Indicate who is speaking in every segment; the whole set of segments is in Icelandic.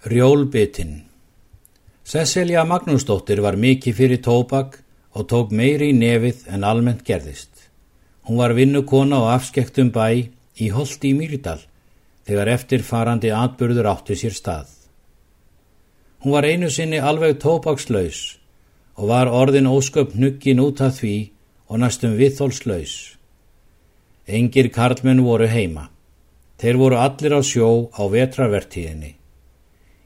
Speaker 1: Rjólbitinn Cecilia Magnúsdóttir var mikið fyrir tóbak og tók meiri í nefið en almennt gerðist. Hún var vinnukona og afskektum bæ í Holti í Mýrdal þegar eftirfarandi atbyrður átti sér stað. Hún var einu sinni alveg tóbakslaus og var orðin ósköp hnuggin út af því og næstum viðþólslaus. Engir karlmenn voru heima. Þeir voru allir á sjó á vetrarvertíðinni.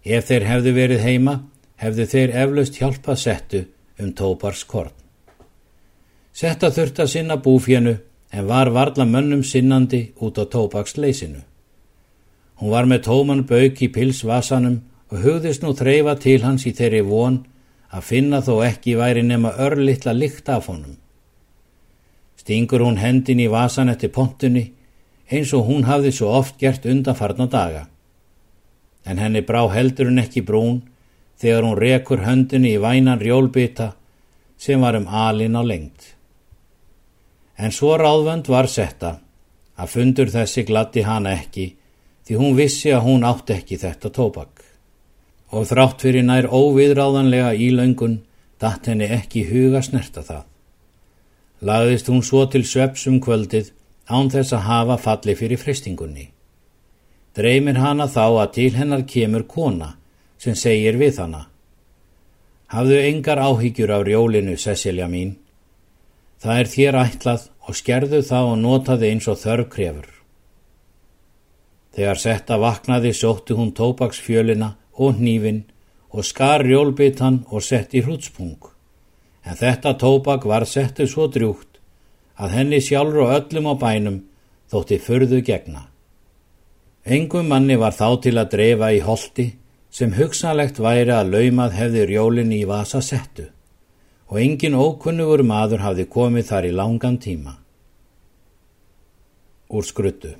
Speaker 1: Ef þeir hefðu verið heima, hefðu þeir eflaust hjálpað settu um tóparskorn. Setta þurft að sinna búfjenu en var varla mönnum sinnandi út á tópaksleysinu. Hún var með tóman bauk í pilsvasanum og hugðist nú þreyfa til hans í þeirri von að finna þó ekki væri nema örlittla lykt af honum. Stingur hún hendin í vasan eftir pontunni eins og hún hafði svo oft gert undanfarna daga en henni brá heldurinn ekki brún þegar hún rekur höndinni í vænan rjólbita sem var um alin á lengt. En svo ráðvönd var setta að fundur þessi glatti hana ekki því hún vissi að hún átti ekki þetta tóbak. Og þrátt fyrir nær óviðráðanlega ílöngun datt henni ekki huga snerta það. Lagðist hún svo til svepsum kvöldið án þess að hafa falli fyrir fristingunni dreymir hana þá að til hennar kemur kona sem segir við hana. Hafðu engar áhyggjur á rjólinu, Cecilia mín. Það er þér ætlað og skerðu það og notaði eins og þörf krefur. Þegar setta vaknaði sótti hún tópaksfjölina og hnífin og skar rjólbitan og sett í hrútspung. En þetta tópak var settu svo drjúkt að henni sjálfur og öllum á bænum þótti fyrðu gegna. Engum manni var þá til að dreifa í holdi sem hugsanlegt væri að laumað hefði rjólinn í vasa settu og engin ókunnugur maður hafði komið þar í langan tíma. Úr skruttu